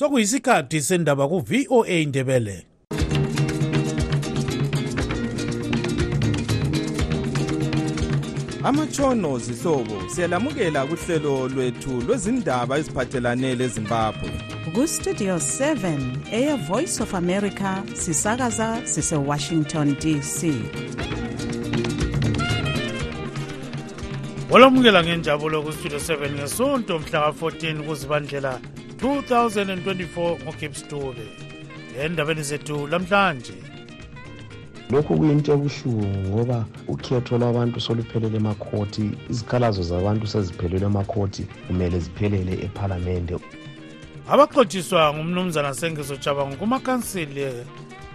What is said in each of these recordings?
sokuyisikhathi sendaba ku-voa indebele amatshono zihlobo siyalamukela kuhlelo lwethu lwezindaba eziphathelane lezimbabwe. Kustudio 7 eye voice of america sisakaza sisewashington dc olamukela ngenjabulo kustudio 7 ngesonto mhla ka-14 kuzibandlela. 2024 ngogibbs dube endabeni zethu lamhlanje. Lokhu kuyinto ebuhlungu ngoba ukhetho lwabantu soluphelele emakhoti izikhalazo zabantu seziphelele emakhoti kumele ziphelele ephalamende. Abaxotshiswa ngumnumzana sengizo jabango kumakhansili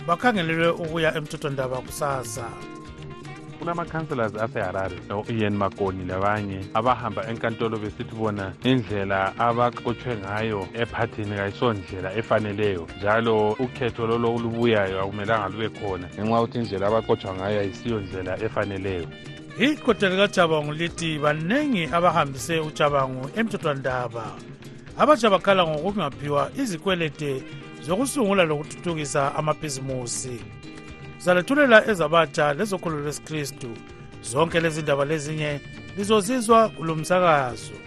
bakhangelelwe ukuya emthethwandaba kusasa. Kulama-councillors aseharare ian makoni labanye abahamba enkantolo besithi bona indlela abaqotshwe ngayo ephathini kayisondlela efaneleyo njalo ukhetho lolo olubuyayo akumelanga lube khona ngenxa yokuthi indlela abaqotshwa ngayo ayisiyo ndlela efaneleyo. Iqoda likajabangu lithi baningi abahambise ujabangu emthethwandaba. Abatsha bakhala ngokungaphiwa izikwelede zokusungula lokuthuthukisa amabhizimusi zalethulela ezabatsha lezokholo lwesikristu zonke lezi ndaba lezinye lizozizwa kulo msakazo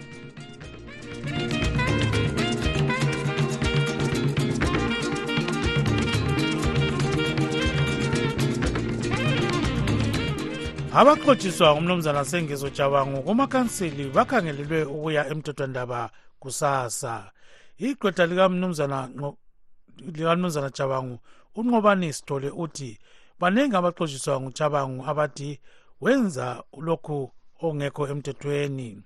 abaxotshiswa ngumnumzana sengezo jabangu kumakhansili bakhangelelwe ukuya emthethwandaba kusasa. Igqwetha likamnumzana jabangu unqobani sithole uthi baningi abaxotshiswa nguchabangu abathi wenza lokhu ongekho emthethweni.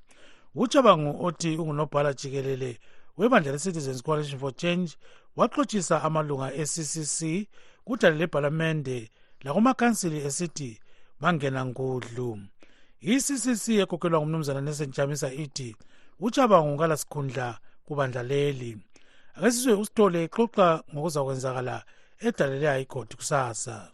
Uchabangu othi ungunobhala jikelele webandla le-citizens coalition for change waxotshisa amalunga e-ccc kudale lebhalamende lakumakhansili esithi bangena nkudlu i-ccc ekhokhelwa ngumnumzana nesentshamisa ithi uchabangu kalasikhundla kubandla leli. Ake sizwe usithole exoxa ngokuzakwenzakala edalele hayikhoti kusasa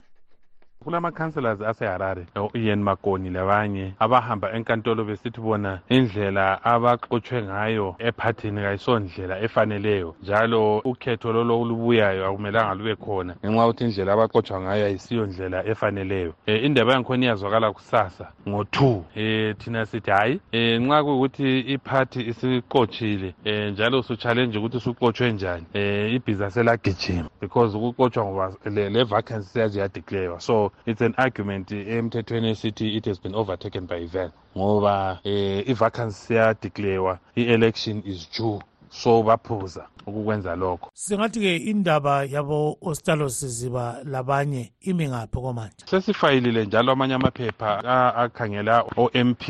kulama-councillors aseharare ian makoni labanye abahamba enkantolo besithi bona indlela abaqotshwe ngayo ephathini kayisondlela efaneleyo njalo ukhetho lolo olubuyayo akumelanga lube khona ngenxa yokuthi indlela abaqotshwa ngayo ayisiyo ndlela efaneleyo. Um indaba yangikhona iyazwakala kusasa ngo-two um thina sithi hhayi um nxa kuyukuthi iphathi isiqotshile um njalo usuchallenge ukuthi usuqotshwe njani um ibhiza selagijima because ukuqotshwa ngoba le vacancy seyaze yadeclarewa. So it's an argument. Emthethweni esithi it has been overtaken by event ngoba eh i-vacancy siyadeclarewa i-election is due so baphuza ukukwenza lokho. Singathi-ke indaba yabo ostalos ziba labanye imi ngaphi komanje sesifayilile njalo amanye amaphepha akhangela o-mp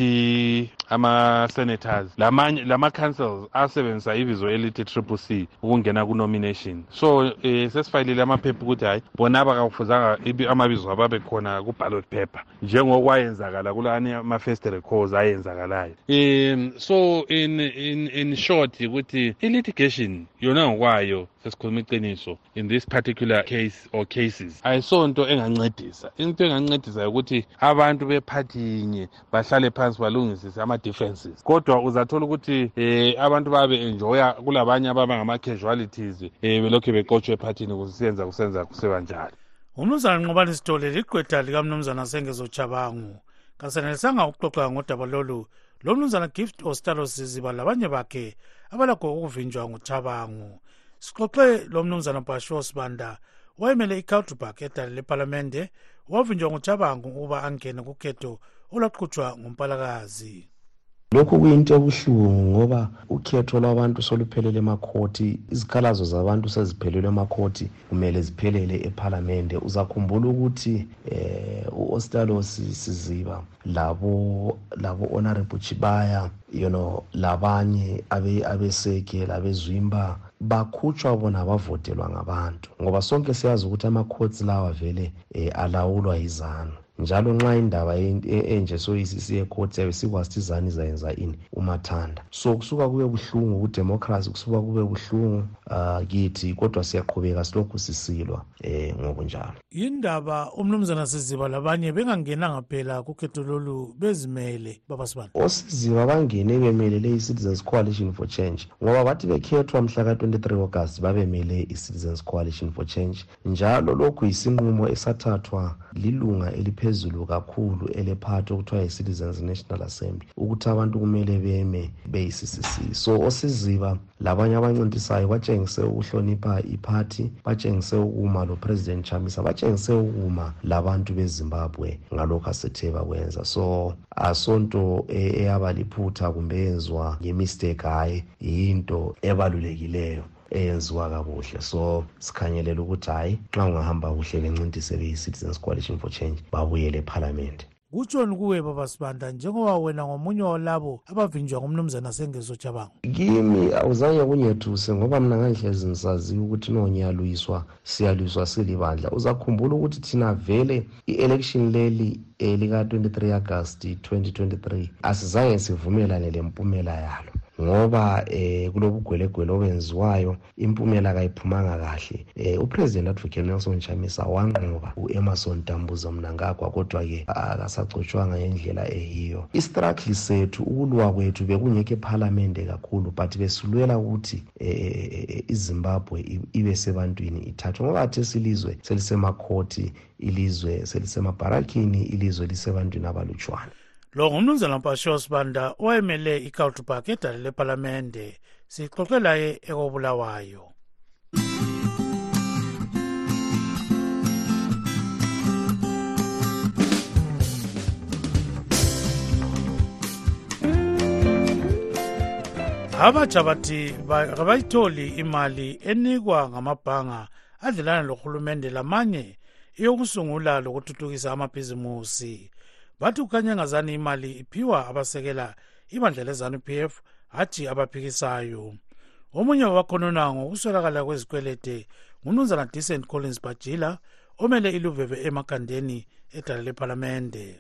ama-senators lamanye lama-councils asebenzisa ibizo elithi triple c ukungena ku-nomination. So um sesifayilile amaphepha ukuthi hhayi bona abakafuzanga amabizo ababe khona ku-ballot paper njengokwayenzakala kulani ama-first records ayenzakalayo. Um so in, in, in short ukuthi i-litigation yona ngokwayo sesikhuluma iqiniso in this particular case or cases. Ayisonto engancedisa. Into engancedisa ukuthi abantu bephathinye bahlale phansi balungisise ama-differences. Kodwa uzathola ukuthi um abantu babe enjoya kulabanye ababa ngama-casualities um belokhu beqotshwe ephathini kusiyenza kusenza kusiba njalo umnumzana nqobani sithole ligqwetha likamnumzana sengezojabangu kasenelisanga ukuxoxa ngodaba lolu lo mnumzana gift ostalos ziba labanye bakhe abalakho ukuvinjwa nguchabangu sixoxe lo mnumzana bashiwo sibanda wayemele icultubark edale lephalamende wavinjwa nguchabangu ukuba angene kukhetho olwaqhutshwa ngumpalakazi lokhu kuyinto ebuhlungu ngoba ukhetho lwabantu soluphelele emakhoti izikhalazo zabantu seziphelele emakhoti kumele ziphelele ephalamende. Uzakhumbula ukuthi eh u-ostalos siziba labo labo honorable chibaya you know labanye abeseke labezwimba bakhutshwa bona bavotelwa ngabantu. Ngoba sonke siyazi ukuthi ama-courts lawa vele um alawulwa yizanu njalo nxa indaba enje soyisisiye court siyabe sikwazi ukuthi izani izayenza ini? Umathanda. So kusuka kube buhlungu kudemocracy kusuka kube buhlungu uh, kithi kodwa siyaqhubeka silokhu sisilwa um ngokunjalo. Yindaba umnumzana siziba labanye bengangenanga phela kukhetho lolu bezimele babasibani osiziba bangene bemelele i-citizens coalition for change ngoba bathi bekhethwa mhla ka-23 august babemele i-citizens coalition for change njalo lokhu yisinqumo esathathwa lilunga eliphezulu kakhulu elephathi okuthiwa yi-citizens national assembly ukuthi abantu kumele beme beyi-ccc so osiziba labanye abancintisayo batshengise ukuhlonipha iphathi batshengise ukuma lo-president chamisa batshengise ukuma labantu bezimbabwe ngalokhu asethe bakwenza. So asonto eyaba liphutha kumbe yenziwa ngemistake hhayi yinto ebalulekileyo eyenziwa kakuhle. So sikhanyelela ukuthi hhayi nxa ungahamba kuhle bencintise beyi-citizens coalition for change babuyele ephalamende. Kutshoni kuwe baba sibanda njengoba wena ngomunye walabo abavinjwa ngumnumzana sengezo jabango kimi awuzange kunyethuse ngoba mna ngangihlezi ngisaziwe ukuthi no ngiyalwiswa siyalwiswa silibandla. Uzakhumbula ukuthi thina vele i-election leli elika-23 agasti 2023 asizange sivumelane le mpumela yalo. Ngoba eh kulobugwelegwele obenziwayo impumela kayiphumanga kahle. Eh upresident advocate Nelson Chamisa wanqoba uEmerson Dambuza Mnangagwa kodwa ke akasagcotshwanga ngendlela eyiyo. Istruggle sethu ukulwa kwethu bekungeke eparliament kakhulu but besulwela ukuthi eh iZimbabwe ibe sebantwini ithathwe. Ngoba athe silizwe selisemakhoti ilizwe selisemabharakini ilizwe lisebantwini abalutshwana lo ngumnumzana mpashiwa sibanda owayemele icultupark edale lepalamende sixoxe laye ekobulawayo abatsha bathi kabayitholi imali enikwa ngamabhanga adlelana lohulumende lamanye eyokusungula lokuthuthukisa amabhizimusi. Bathi kukhanya engazani imali iphiwa abasekela ibandla lezanu p f hathi abaphikisayo. Omunye wabakhonona ngokuswelakala kwezikwelede ngunumzana decent collins bajila omele iluveve emakhandeni edala lephalamende.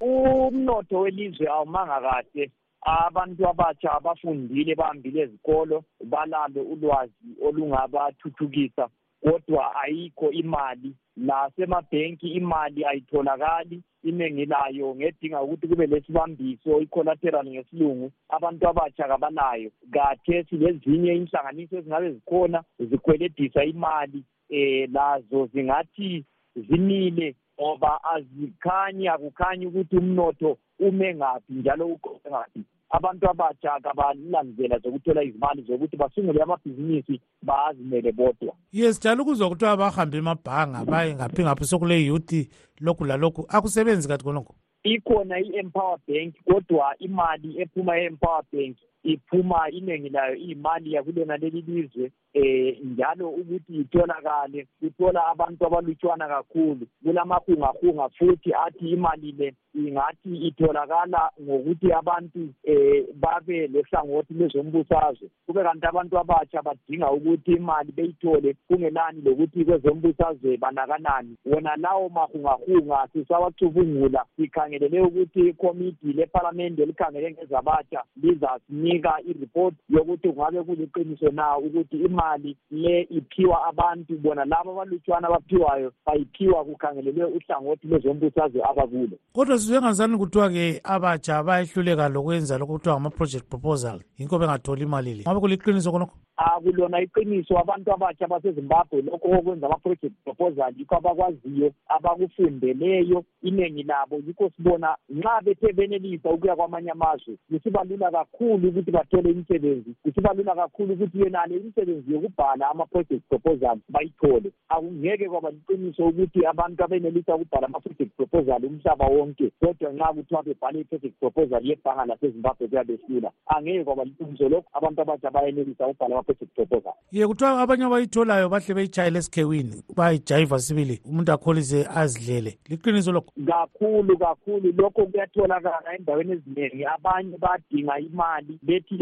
Umnotho welizwe awumanga kahle. Abantu abatsha abafundile bahambile ezikolo balalo ulwazi olungabathuthukisa kodwa ayikho imali. Nasemabhenki imali ayitholakali. Iningi layo ngedinga ukuthi kube lesibambiso i-collateral ngesilungu abantu abatsha kabanayo. Kathesi lezinye inhlanganiso ezingabe zikhona zikweledisa imali eh lazo zingathi zimile ngoba azikhanyi akukhanyi ukuthi umnotho ume ngaphi njalo uqoqe ngaphi. Abantu abatsha kabalandlela zokuthola izimali zokuthi basungule amabhizinisi bazimele bodwa. Ye sijala ukuzwa kuthiwa bahambe emabhanga baye ngaphi ngaphi sokule youth lokhu lalokhu. Akusebenzi kathi khonokho ikhona i-empower bank kodwa imali ephuma e-empower bank iphuma iningi layo iyimali yakulona leli lizwe eh njalo ukuthi itholakale kuthola abantu abalutshwana kakhulu. Kulamahungahunga futhi athi imali le ingathi itholakala ngokuthi abantu eh babe lehlangothi lezombusazwe kube kanti abantu abatsha badinga ukuthi imali beyithole kungenani lokuthi kwezombusazwe banakanani. Wona lawo mahungahunga sisawacubungula sikhangelele ukuthi ikomiti lephalamende elikhangele ngezabatsha lizasinika iripoti yokuthi kungabe kuliqiniso na ukuthi imali le iphiwa abantu bona labo abalutshwana abaphiwayo bayiphiwa kukhangelelwe uhlangothi lwezombusazwe abakulo. Kodwa sizwe ngazani kuthiwa-ke abatsha bayehluleka lokwenza lokhu kuthiwa ngama-project proposal? Yinko bengatholi imali le? Ngabe kuliqiniso khonokho akulona iqiniso. Abantu abatsha basezimbabwe lokho okwenza ama-project proposal yikho abakwaziyo abakufundeleyo iningi labo. Yikho sibona nxa bethe benelisa ukuya kwamanye amazwe kusiba lula kakhulu ukuthi bathole imisebenzi. Kusiba lula kakhulu ukuthi yonale imisebenzi yokubhala ama-project proposal bayithole. Akungeke kwaba liqiniso ukuthi abantu abenelisa ukubhala ama-project proposal umhlaba wonke kodwa nxa kuthiwa bebhale i-project proposal yebhanga lasezimbabwe kuyabe silula angeke kwaba liqiniso lokho abantu abatsha bayenelisa ukubhala ama-project proposal. Ye kuthiwa abanye abayitholayo bahle beyitshayele esikhewini bayijayiva sibili umuntu akholise azidlele. Liqiniso lokho? Kakhulu kakhulu. Lokho kuyatholakala endaweni eziningi abanye badinga imali bethi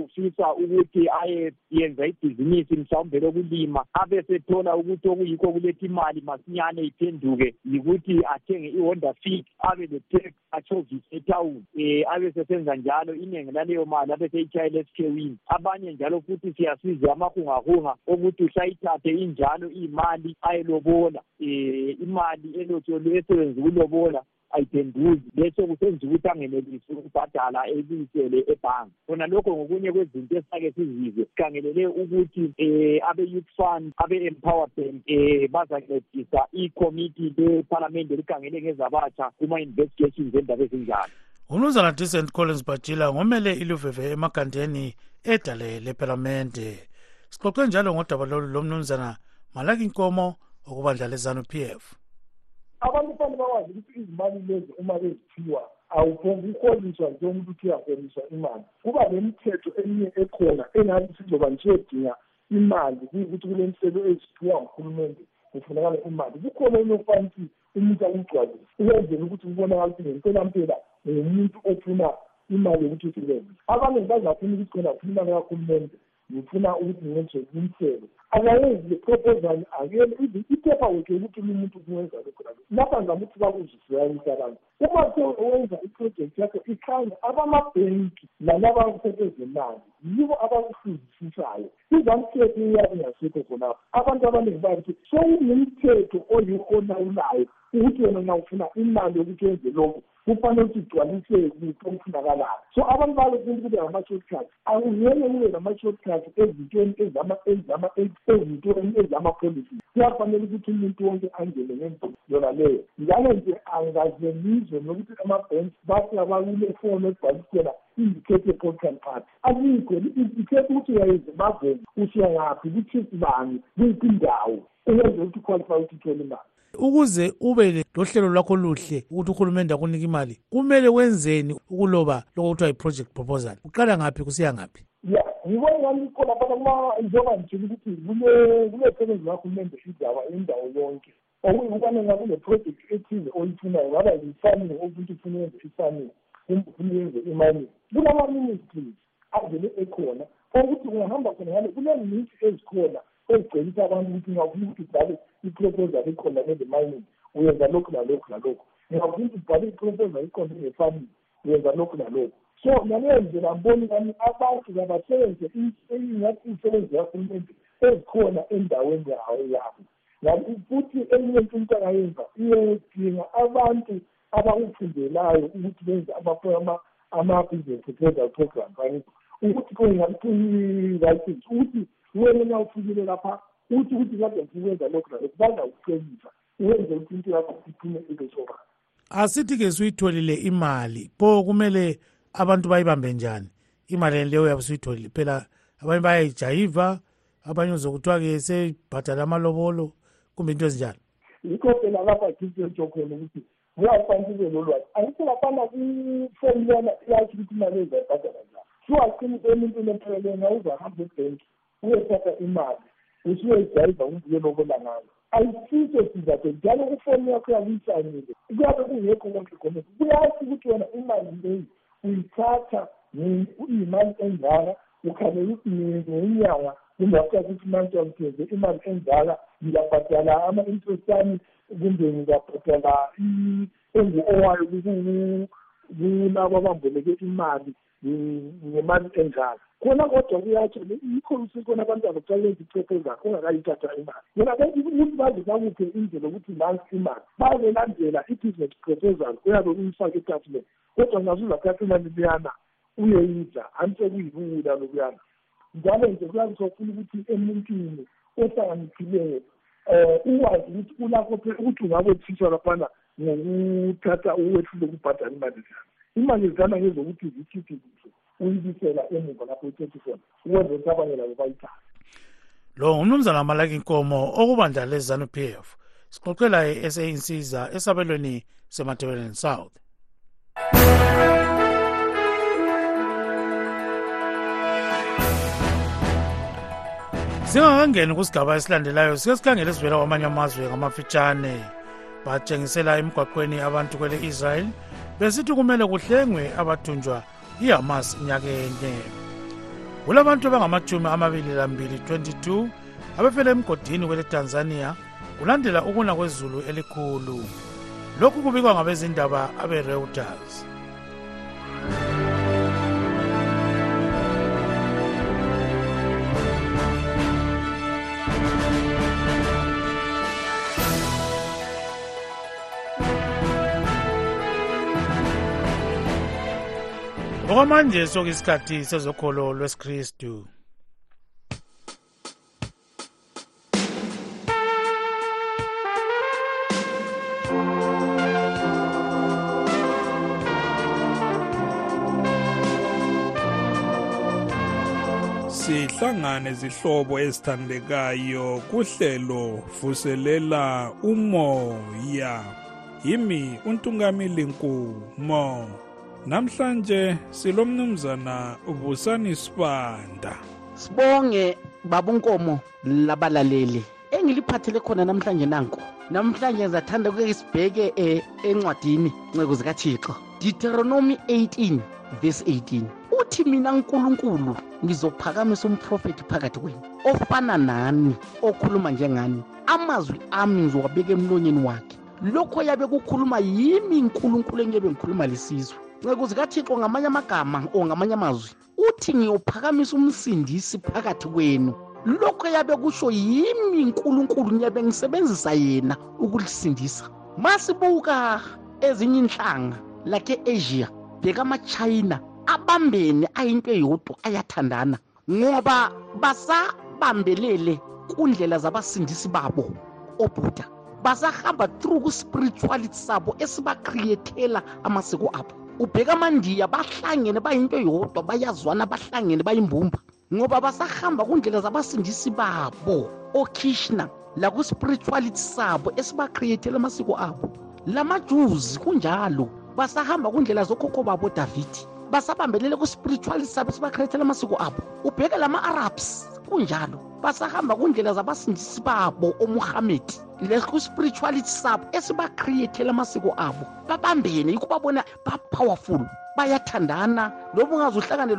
ufisa ukuthi aye yenza ibhizinisi mhlawumbe lokulima abe sethola ukuthi okuyikho kuletha imali masinyane iphenduke yikuthi athenge i-honda fit abe le-tax achovise etawuni um abe sesenza njalo iningi laleyo mali abe seyitshayela esikhewini. Abanye njalo futhi siyasiza amahungahunga okuthi usayithathe injalo iyimali ayelobola. Um imali elotsholwe esebenza ukulobola. Ayiphenduzi bese kusenza ukuthi angenelisi ukubhadala ebuyisele ebhange. Khona lokho ngokunye kwezinto esake sizizwe. Sikhangelele ukuthi um abe-youth fund abe-empower bank um bazancedisa ikomiti lephalamende elikhangele ngezabatsha kuma-investigations endaba ezinjalo. Umnumzana decent collins bajila ngomele iluveve emagandeni edale lepalamente sixoxe njalo ngodaba lolu lomnumzana malaki nkomo okubandla lezanu p f. Abantu bakwazi ukuthi izimali lezi uma beziphiwa awuphonge uholiswa njengomuntu uthi uyaholiswa imali. Kuba nemithetho eminye ekhona engathi sizoba ngisiyodinga imali kuyukuthi kule mhlelo eziphiwa nguhulumende kufunakala imali. Kukhona enye okufana ukuthi umuntu akugcwalise ukwenzela ukuthi kubonakala ukuthi ngempelampela ngumuntu ofuna imali yokuthi usebenze abaningi bazafuna ukuthi khona funa imali kahulumende ngifuna ukuthi ngenze umhlelo akayenzi le proposal akele iphepha wethu yokuthi lo muntu kuwenza lokho nalo lapha ngizama ukuthi bakuzisiyanisa abantu. Uma sewenza iprojekthi yakho ikhanya abamabhenki nalaba abasekezemali yibo abakuhluzisisayo izamthetho iyabe ingasekho khonapho. Abantu abaningi bathi sowunomthetho oyiwo olawulayo ukuthi wena nxa ufuna imali yokuthi wenze lokho kufanele ukuthi igcwalise lutho okufunakalayo so abantu balofuna kube ngama-shortcut akungeke kube nama-shortcut ezintweni ezintweni ezama-policy. Kuyafanele ukuthi umuntu wonke angene ngendlela yona leyo. Njalo nje angaze ngizwe nokuthi ama-banks bathi abakule fono ebhalisela indicate ye-political party alikho indicate ukuthi uyayenze bavele usiya ngaphi kuthi bani kuyiphi indawo uyenze ukuthi uqualify ukuthi uthole imali ukuze ube lohlelo lwakho luhle ukuthi uhulumende akunika imali kumele wenzeni ukuloba lokho kuthiwa yi-project proposal? Uqala ngaphi kusiya ngaphi? Ya ngibona ngani ikhona phana kuma njengoba ngitshela ukuthi kule kulesebenzi kahulumende indawo indawo yonke okuyikubana ngabe kune-project ethize oyifunayo ngaba yi-farming ukuthi ufuna yenze i-farming kumbe ufuna yenze i-mining kulama-ministries avele ekhona okuthi ungahamba khona ngale kuneminisi ezikhona ezicebisa abantu ukuthi ngafuna ukuthi ubhale iproposal ikhona nele mining uyenza lokhu nalokhu nalokhu ngingafuna ukuthi ubhale iproposal ikhona ne-farming uyenza lokhu nalokhu so ngaleyo ndlela mboni kami abantu kabasebenze ingathi imisebenzi kahulumende ezikhona endaweni yawo yabo futhi eminye into into angayenza iyodinga abantu abakufundelayo ukuthi benze ama-business proposal program ukuthi kungathi-license ukuthi wena na ufikile lapha uthi ukuthi kade ngikwenza lokhu nalokhu bazawucebisa uwenze ukuthi into yakho iphume ibe sobala. Asithi-ke suyitholile imali. Pho kumele abantu bayibambe njani? Imali leyo yabe suyitholile phela abanye bayayijayiva abanye uzokuthiwa-ke sebhadala amalobolo kumbe into ezinjalo. Yikho phela lapha kisetsho khona ukuthi kuyafanele ube lolwazi angithi lapana kufomulana yatsho ukuthi imali ezayibhadala njani. Suwaqinisa emuntwini emphelele ngawuzahamba ebhenki. Uyothatha imali usuyoyijayiva umbuye lobola ngayo ayisiso sizatho njalo kufoni yakho yakuyisayinile kuyabe kungekho konke khona kuyasho ukuthi wena imali leyi uyithatha iyimali enjala ukhanele ukuthi ngenyanga after six months ngithenze imali enjala ngiyabhadala ama-interest ami kumbe ngiyabhadala engu-owayo kulabo abamboleke imali ngemali enjalo khona kodwa kuyatsho yikho sikhona abantu abakuqala izicepeza ungakayithatha imali. Yona ukuthi baze bakuphe indlela yokuthi nansi imali bazelandela i-business proposal uyabe uyifake etafuleni. Kodwa ngazuzathatha imali liyana uyeyidla ansekuyibula lokuyana. Njalo nje kuyabe sofuna ukuthi emuntwini ohlakaniphileyo um ukwazi ukuthi ulakho ukuthi ungabothiswa laphana ngokuthatha uwehlule ukubhadala imali zana imali zana ngezokuthi zikhiphe kuhle uyibisela emuva lapho uthethe khona ukwenza ukuthi abanye labo bayithathe lo ngumnumzana malaki inkomo okubandla lezanu p f sixoxela i-sa insiza esabelweni sematebeleni south. Singakangeni kusigaba esilandelayo sike sikhangele esivela kwamanye amazwe ngamafitshane batshengisela emgwaqweni abantu kwele israyeli besithi kumele kuhlengwe abathunjwa ihamas nyaka enye. Kulabantu abangamachumi amabili lambili 22 abefela emgodini kwele tanzania kulandela ukuna kwezulu elikhulu. Lokhu kubikwa ngabezindaba abe-reuters. Okwamanje sokuyisikhathi sezokholo lwesikristu. Sihlangane zihlobo ezithandekayo kuhlelo vuselela umoya. Yimi untungamili nkumo. Namhlanje silomnumzana Vusani Sibanda. Sibonge babunkomo labalaleli. Engiliphathele khona namhlanje nanko namhlanje ngizathanda ukuke sibheke eh, encwadini nceko zikathixo. Deuteronomy 18 verse 18 uthi mina nkulunkulu ngizophakamisa umprofethi phakathi kwenu ofana nani okhuluma njengani. Amazwi ami ngizowabeka emlonyeni wakhe. Lokho yabe kukhuluma yimi nkulunkulu engiyabe ngikhuluma lesizwe. Nceko zikathixo ngamanye amagama or ngamanye amazwi uthi ngiyophakamisa umsindisi phakathi kwenu. Lokho yabe kusho yimi nkulunkulu ngiyabe ngisebenzisa yena ukulisindisa masibuka ezinye inhlanga like asia bheka amachina abambene ayinto eyodwa ayathandana ngoba basabambelele kundlela zabasindisi babo obuda basahamba through ku-spirituality sabo esibakriyethela amasiko abo. Ubheka amandiya bahlangene bayinto yodwa bayazwana bahlangene bayimbumba. Ngoba basahamba kundlela zabasindisi babo okrishna laku-spirituality sabo esibakriyethela amasiko abo. Lamajuzi kunjalo basahamba kundlela zokhokho babo davidi basabambelele ku-spirituality sabo esibakriyethela amasiko abo. Ubheke lama-arabs kunjalo. Basahamba kundlela zabasindisi babo omuhamedi leku-spirituality sabo esibakriyethela amasiko abo babambene yikho babona ba-powerful bayathandana. Loba ungaze uhlakane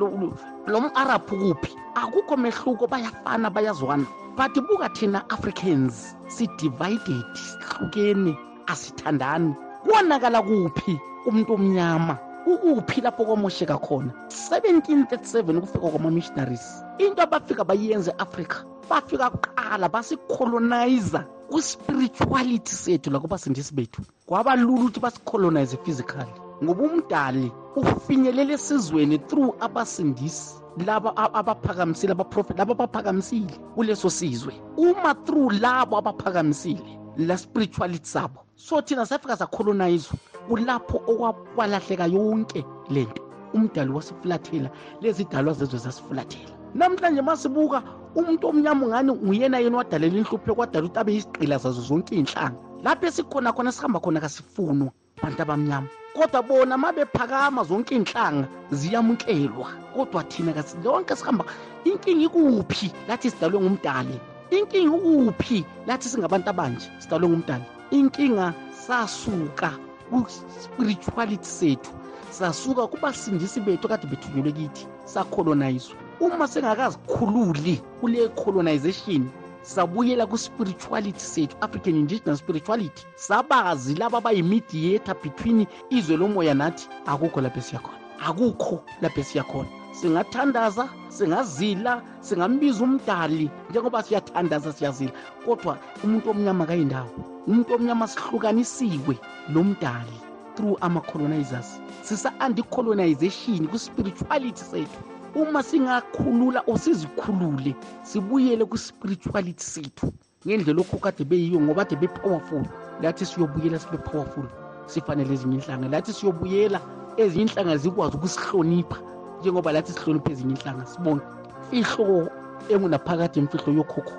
lom-arabhu kuphi? Akukho mehluko bayafana bayazwana. But buka thina africans si-divided sihlukene asithandani. Konakala kuphi umuntu omnyama? Ukuphi lapho kwamosheka khona? 1737 kufika kwama-missionaries into abafika bayenze e-afrika bafika kuqala basicolonizer kwi-spirituality sethu lakubasindisi bethu. Kwaba lula ukuthi basicolonize physically ngoba umdali ufinyelele esizweni through abasindisi laba abaphakamisile abaprofeti laba abaphakamisile kuleso sizwe. Uma through labo abaphakamisile la spirituality sabo. So thina safika sacolonizwa kulapho okwalahleka yonke lento. Umdali wasifulathela lezi dalwa zezwe zasifulathela. Namhlanje masibuka umuntu omnyama ungani nguyena yena wadalela inhlupho kwadala ukuthi abe yisigqila zazo zonke iy'nhlanga. Lapho esikhona khona sihamba khona kasifunwa bantu abamnyama. Kodwa bona ma bephakama zonke iy'nhlanga ziyamukelwa. Kodwa thina lonke sihamba inkinga ikuphi lathi sidalwe ngumdali? Inkinga ikuphi lathi singabantu abanje sidalwe ngumdali? Inkinga sasuka ku-spirituality sethu sasuka kubasindisi bethu kade bethunyelwe kithi sacolonizwa uma singakazikhululi kule colonization sabuyela ku-spirituality sethu african indigenous spirituality. Sabazi laba abayi-mediator between izwe lomoya nathi akukho lapho esiyakhona akukho lapho esiyakhona singathandaza singazila singambiza umdali njengoba siyathandaza siyazila. Kodwa umuntu omnyama kayindawo umuntu omnyama sihlukanisiwe nomdali through ama-colonizers. Sisa-anti-colonization ku-spirituality sethu uma singakhulula or sizikhulule sibuyele ku-spirituality sethu ngendlela okho kade beyiyo ngoba kade be-powerful. Lathi siyobuyela sibe powerful. Sifanele ezinye inhlanga. Lathi siyobuyela ezinye inhlanga zikwazi ukusihlonipha. Njengoba lathi sihloniphe ezinye inhlanga sibonke fihlo engunaphakathi emfihlo yokhokho.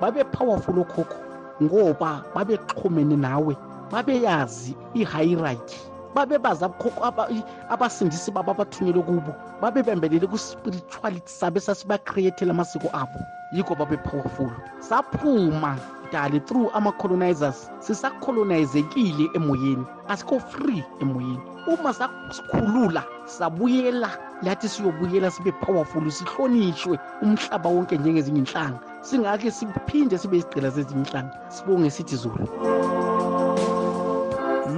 Babe-powerful okhokho ngoba babexhumene nawe babeyazi i-hierarchy. Babebazi abasindisi babo abathunyelwe kubo babebembelele ku-spirituality sabe sasibakriyethela amasiko abo. Yikho babe-powerful saphuma dali through ama-colonizers. Sisacolonizekile emoyeni. Asikho free emoyeni. Uma sasikhulula sabuyela lathi siyobuyela sibe powerful sihlonishwe umhlaba wonke njengezinye inhlanga. Singake siphinde sibe isigqila zezinye inhlanga. Sibonge sithi zulu.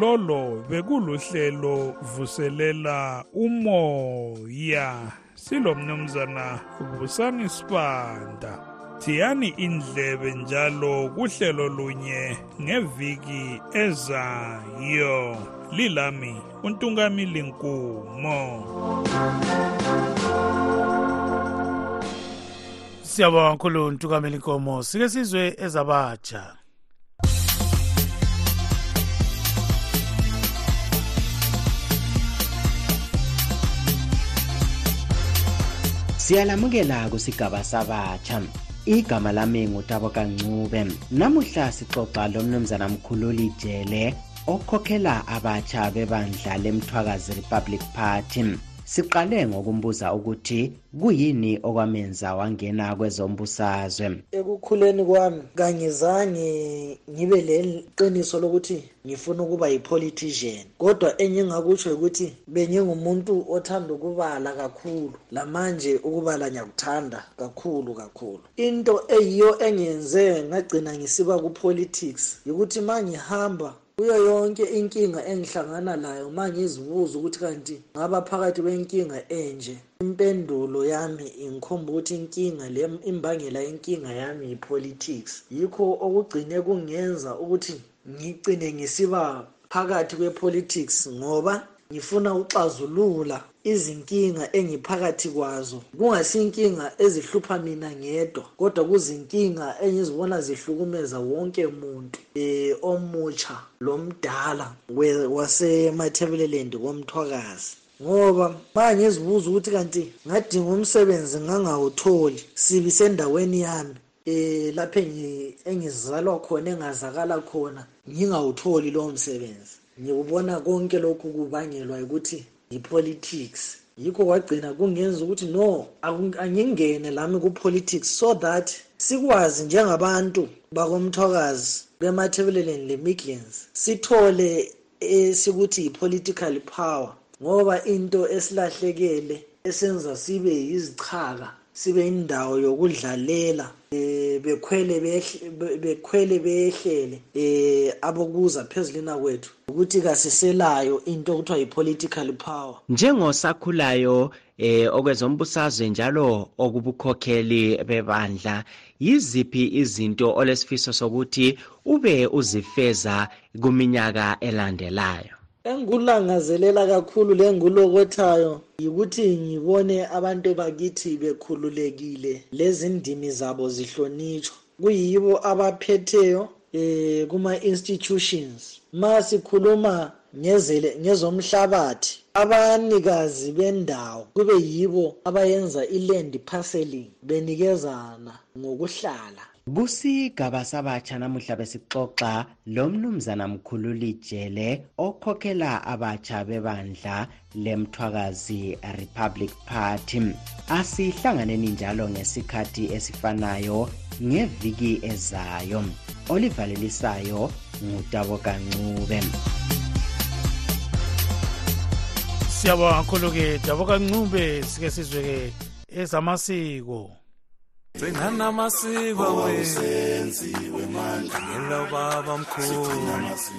Lolo bekuluhlelo vuselela umoya. Silomnumzana busani sibanda. Thiyani indlebe njalo kuhlelo lunye ngeviki ezayo. Lilami untungamili nkumo. Siyabonga kakhulu ntukameli nkomo. Sike sizwe ezabatsha. Siyalamukela kusigaba sabatsha. Igama lami ngutabo kancube namuhla sixoxa lomnumzana mkhululi jele okhokhela abatsha bebandla lemthwakazi republic party. Siqale ngokumbuza ukuthi kuyini okwamenza wangena kwezombusazwe ekukhuleni kwami kangizange ngibe leqiniso lokuthi ngifuna ukuba yi-politician. Kodwa engingakutsho ukuthi bengingumuntu othanda ukubala kakhulu lamanje ukubala ngiyakuthanda kakhulu kakhulu. Into eyiyo engenze ngagcina ngisiba ku-politics yikuthi ma ngihamba kuyo yonke inkinga engihlangana layo ma ngizibuza ukuthi kanti ngaba phakathi kwenkinga enje? Impendulo yami ingikhomba ukuthi inkinga le imbangela yenkinga yami yi-politics. Yikho okugcine kungenza ukuthi ngigcine ngisiba phakathi kwe-politics ngoba ngifuna ukuxazulula izinkinga engiphakathi kwazo. Kungasinkinga ezihlupha mina ngedwa kodwa kuzinkinga engizibona zihlukumeza wonke muntu eh omutsha lomdala wasemathebeleland komthwakazi. Ngoba ma ngizibuza ukuthi kanti ngadinga umsebenzi ngangawutholi sibi sendaweni yami eh lapho engizalwa khona engazakala khona ngingawutholi lowo msebenzi. Ngikubona konke lokhu kubangelwa ukuthi yi-politics. Yikho kwagcina kungenza ukuthi no angingene lami ku-politics so that sikwazi njengabantu bakomthwakazi bemathebeleleni le-midlands sithole esikuthi yi-political power ngoba into esilahlekele esenza sibe yizichaka sibe indawo yokudlalela eh bekhwele bekhwele behlele eh abokuza phezulina kwethu ukuthi kasiselayo into okuthiwa yi-political power. Njengosakhulayo eh okwezombusazwe njalo okubukhokheli bebandla yiziphi izinto olesifiso sokuthi ube uzifeza kuminyaka elandelayo? Engikulangazelela kakhulu lengulokothayo yikuthi ngibone abantu bakithi bekhululekile. Lezindimi zabo zihlonitshwa. Kuyibo abaphetheyo eh kuma institutions ma sikhuluma ngezele ngezomhlabathi abanikazi bendawo kube yibo abayenza iland parceling benikezana ngokuhlala. Kusigaba sabatsha namuhla besixoxa lomnumzana mkhululi jele okhokhela abatsha bebandla lemthwakazi republic party. Asihlanganeni njalo ngesikhathi esifanayo ngeviki ezayo olivalelisayo ngutabo kancube siyabonga kakhulu-ke dabo kancube sike sizwe-ke ezamasiko.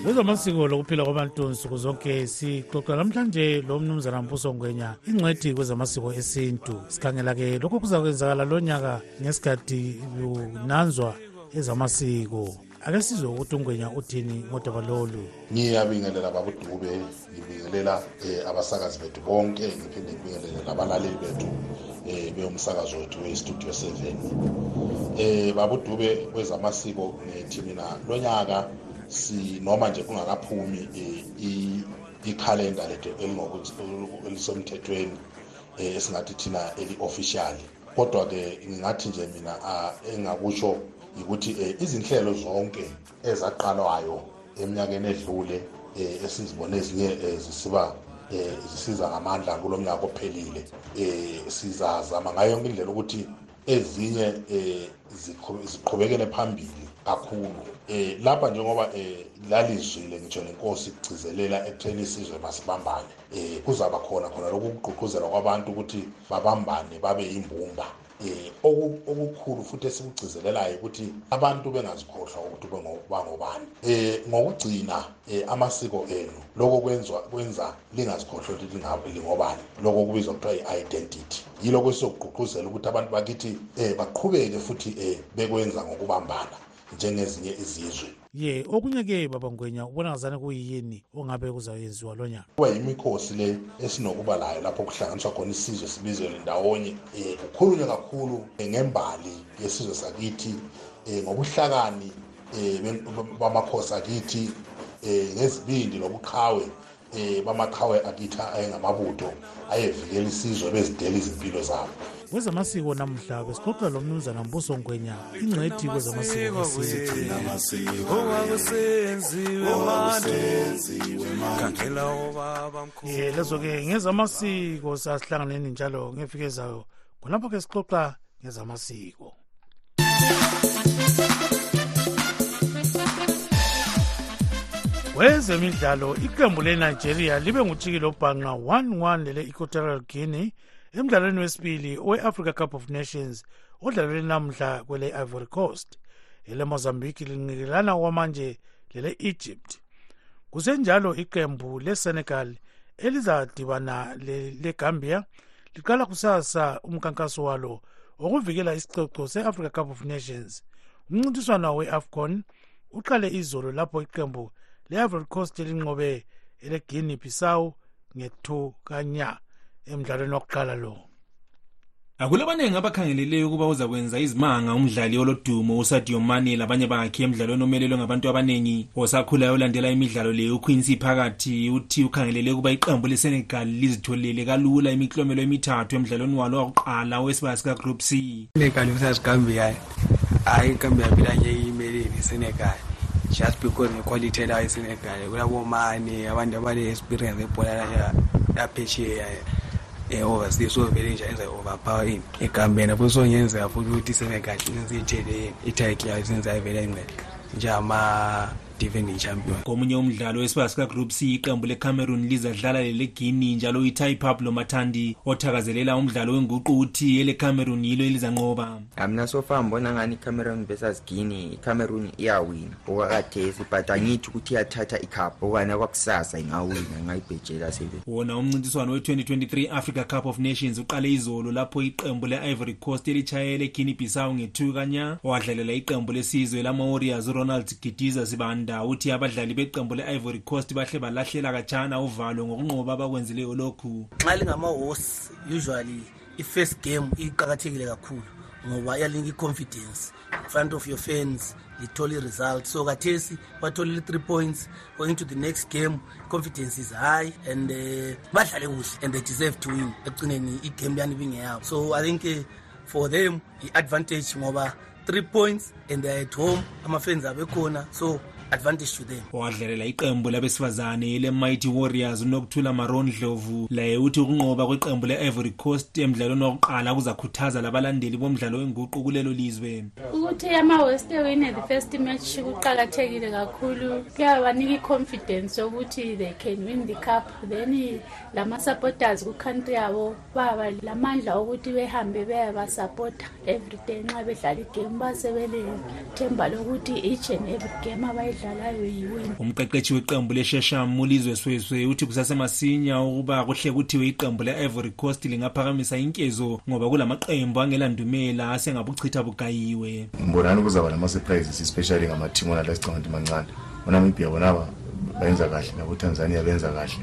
Kwezamasiko lokuphila kwabantu nsuku zonke sixoxa namhlanje lo mnumzana mbuso ngwenya ingcwethi kwezamasiko esintu. Sikhangela-ke lokho kuzakwenzakala lo nyaka ngesikhathi kunanzwa ezamasiko. Ake sizwe ukuthi ungwenya uthini ngodaba lolu? Ngiyabingelela babudube ngibingelela um abasakazi bethu bonke ngiphinde ngibingelele nabalaleli bethu um beyomsakazi wethu westudio seven. Um babudube kwezamasiko ngithi mina lo nyaka sinoma nje kungakaphumi um ikhalenda lethu elisemthethweni um esingathi thina eli-officially kodwa-ke ngingathi nje mina engakusho ukuthi eh, izinhlelo zonke ezaqalwayo eminyakeni edlule eh, esizibone ezinye eh, zisiza ngamandla kulo mnyaka ophelile. Eh sizazama ngayo yonke indlela ukuthi ezinye um ziqhubekele phambili kakhulu. Um lapha njengoba um lalizwile ngitsho nenkosi kugcizelela ekutheni isizwe masibambane. Um kuzaba khona khona lokhu kugqugquzela kwabantu ukuthi babambane babe yimbumba. Eh okukhulu futhi esikugcizelelayo ukuthi abantu bengazikhohlwa ukuthi bangobani. Eh ngokugcina amasiko enu lokho kwenzwa kwenza lingazikhohlwa ukuthi lingobani. Lokho kubizwa kuthiwa i-identity. Yilokho esizokugqugquzela ukuthi abantu bakithi um baqhubeke futhi um bekwenza ngokubambana njengezinye izizwe. Ye okunye-ke baba ngwenya ubona ngazane kuyini ongabe kuzayenziwa lo nyaka? Kuba yimikhosi le esinokuba layo lapho kuhlanganiswa khona isizwe sibizele ndawonye um kukhulunywe kakhulu ngembali yesizwe sakithi um ngobuhlakani um bamakhosi akithi um ngezibindi nobuqhawe um bamaqhawe akithi ayengamabutho ayevikela isizwe bezidela izimpilo zabo. kwezamasiko namhla ke sixoxa lo mnumzana mbuso ngwenya ingcwethi kwezamasiko um lezo ke ngezamasiko sasihlanganeni njalo ngefike ezayo khonapho ke sixoxa ngezamasiko. Kwezemidlalo iqembu lenigeria libe ngutshikilo bhanqa 1-1 lele equatorial guinea emdlalweni wesibili owe-africa cup of nations odlalwe namhla kwele-ivory coast ele-mozambique linqikelana kwamanje lele-egypt kusenjalo iqembu lesenegal elizadibana legambia liqala kusasa umkankaso walo wokuvikela isicoco se-africa cup of nations. Umncintiswano we-afcon uqale izolo lapho iqembu le-ivory coast elinqobe eleguinea bissau ngethu kanya emdlalweni wokuqala lo. Akulabaningi abakhangeleleyo ukuba uzakwenza izimanga umdlali olodumo usadio mane labanye bakhe emdlalweni omelelwe ngabantu abaningi. Osakhulayo olandela imidlalo le uquincy phakathi. Uthi ukhangelele ukuba iqembu lesenegal lizitholele kalula imiklomelo emithathu emdlalweni walo wakuqala owesibaya sikagroup c. Senegal usazigambia hayi igambia phela nje iyimelele isenegal. Just because ngequality layo isenegal kulabomane abantu abale-experience ebhola laphesheya e-overseas i-oversteer sovele nje enza i-overpower ini egambeni futhi songenzeka futhi ukuthi sevengahle senze ithele ini ithayikiyayo senze ayivele ingqeqa njengama defending champion. Komunye umdlalo wesibaya sikagroup c iqembu lecameroon lizadlala leleguini njalo itai pablo mathandi othakazelela umdlalo wenguqu uthi elecameroon yilo elizanqoba mina sofa ngibona ngani icameroon versus guinea? Icameroon iyawina. Okwakathesi but angithi ukuthi iyathatha icup. Okanye kwakusasa ingawina ingayibhejela sebe wona umncintiswano we-2023 africa cup of nations uqale izolo lapho iqembu le-ivory coast elitshayele guinea bissau ngethu kanya owadlalela iqembu lesizwe lama-warriors uronald gidiza sibanda ukwanda uthi abadlali beqembu le-ivory coast bahle balahlela katshana uvalo ngokunqoba abakwenzileyo lokhu. Nxa lingama-hosi usually i-first game iqakathekile kakhulu ngoba iyalinka i-confidence front of your fans lithole i-result. So kathesi batholile i-three points going to the next game confidence is high and uh, badlale kuhle and they deserve to win ekugcineni igame yani ibingeyabo so i think uh, for them i-advantage ngoba three points and they're at home ama-fans abekhona so advantage to them. Wadlalela iqembu labesifazane le-mighty warriors unokuthula maron dlovu laye uthi ukunqoba kweqembu le-ivory coast emdlalweni wokuqala kuzakhuthaza labalandeli bomdlalo wenguqu kulelo lizwe. Ukuthi ama-west wine the first match kuqakathekile kakhulu. Kuyabanika i-confidence yokuthi they can win the cup. Then lama-supporters ku-country yabo baba lamandla okuthi behambe beyabasapota everyday nxa bedlala igame. Basebelethemba lokuthi each and every game abayidlalayo yiwini umqeqeshi weqembu leshesham ulizwe sweswe uthi kusasemasinya ukuba kuhle kuthiwe iqembu le-ivory coast lingaphakamisa inkezo ngoba kulamaqembu angelandumela asengabuchitha bugayiwe. Mbonani kuzaba lama-surprises especially ngama-team wona la sicabanga ukuthi mancane. Onamibia bonaba bayenza kahle nabotanzania benza kahle.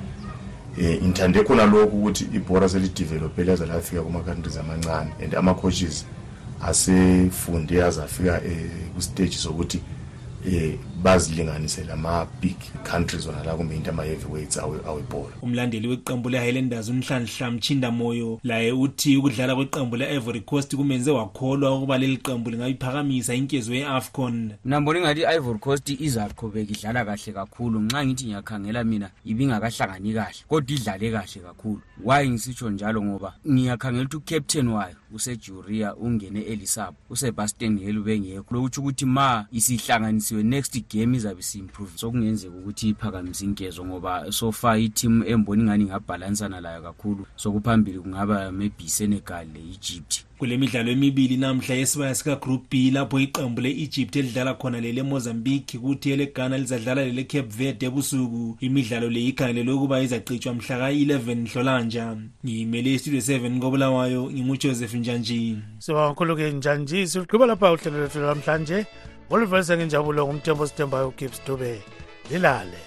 Um ngithande khona lokhu ukuthi ibhora selidevelophe laze lafika kuma-countries amancane and ama-coaches asefunde azafika um kwisteji sokuthi eh bazilinganise lama big countries wona la kumbe into ama heavyweights awebhola umlandeli weqembu le-highlanders unhlanhla mchinda moyo laye uthi ukudlala kweqembu le-ivory coast kumenze wakholwa ukuba leli qembu lingayiphakamisa inkezo ye-afcon. Mina mbona ingathi i-ivory coast izaqhubeka idlala kahle kakhulu. Nxa ngithi ngiyakhangela mina ibingakahlangani kahle kodwa idlale kahle kakhulu. Why ngisitsho njalo ngoba ngiyakhangela ukuthi ucaptain wayo usejuria ungene elisabo usebastian hill bengekho lokutsho ukuthi ma isihlanganisiwe next game izabe si-improve sokungenzeka ukuthi iphakamise inkezo ngoba sofa iteam emboni ingani ingabhalansana layo kakhulu. Sokuphambili kungaba maybe isenegal le-egypt. Kule midlalo emibili namhla yesibaya sikagroup b lapho iqembu le-egypt elidlala khona lele mozambique kuthi eleghana lizadlala lele cape verde ebusuku. Imidlalo le ikhangelelwe ukuba izacitshwa mhla ka-11 nhlolanja ngiyimele istudio 7 kobulawayo ngingujoseph njanji sibonga kakhulu-ke njanji siligqiba lapha uhlelo lwethu lwamhlanje oluvelise ngenjabulo ngumthembo osithembayo ugibbs dube. Lilale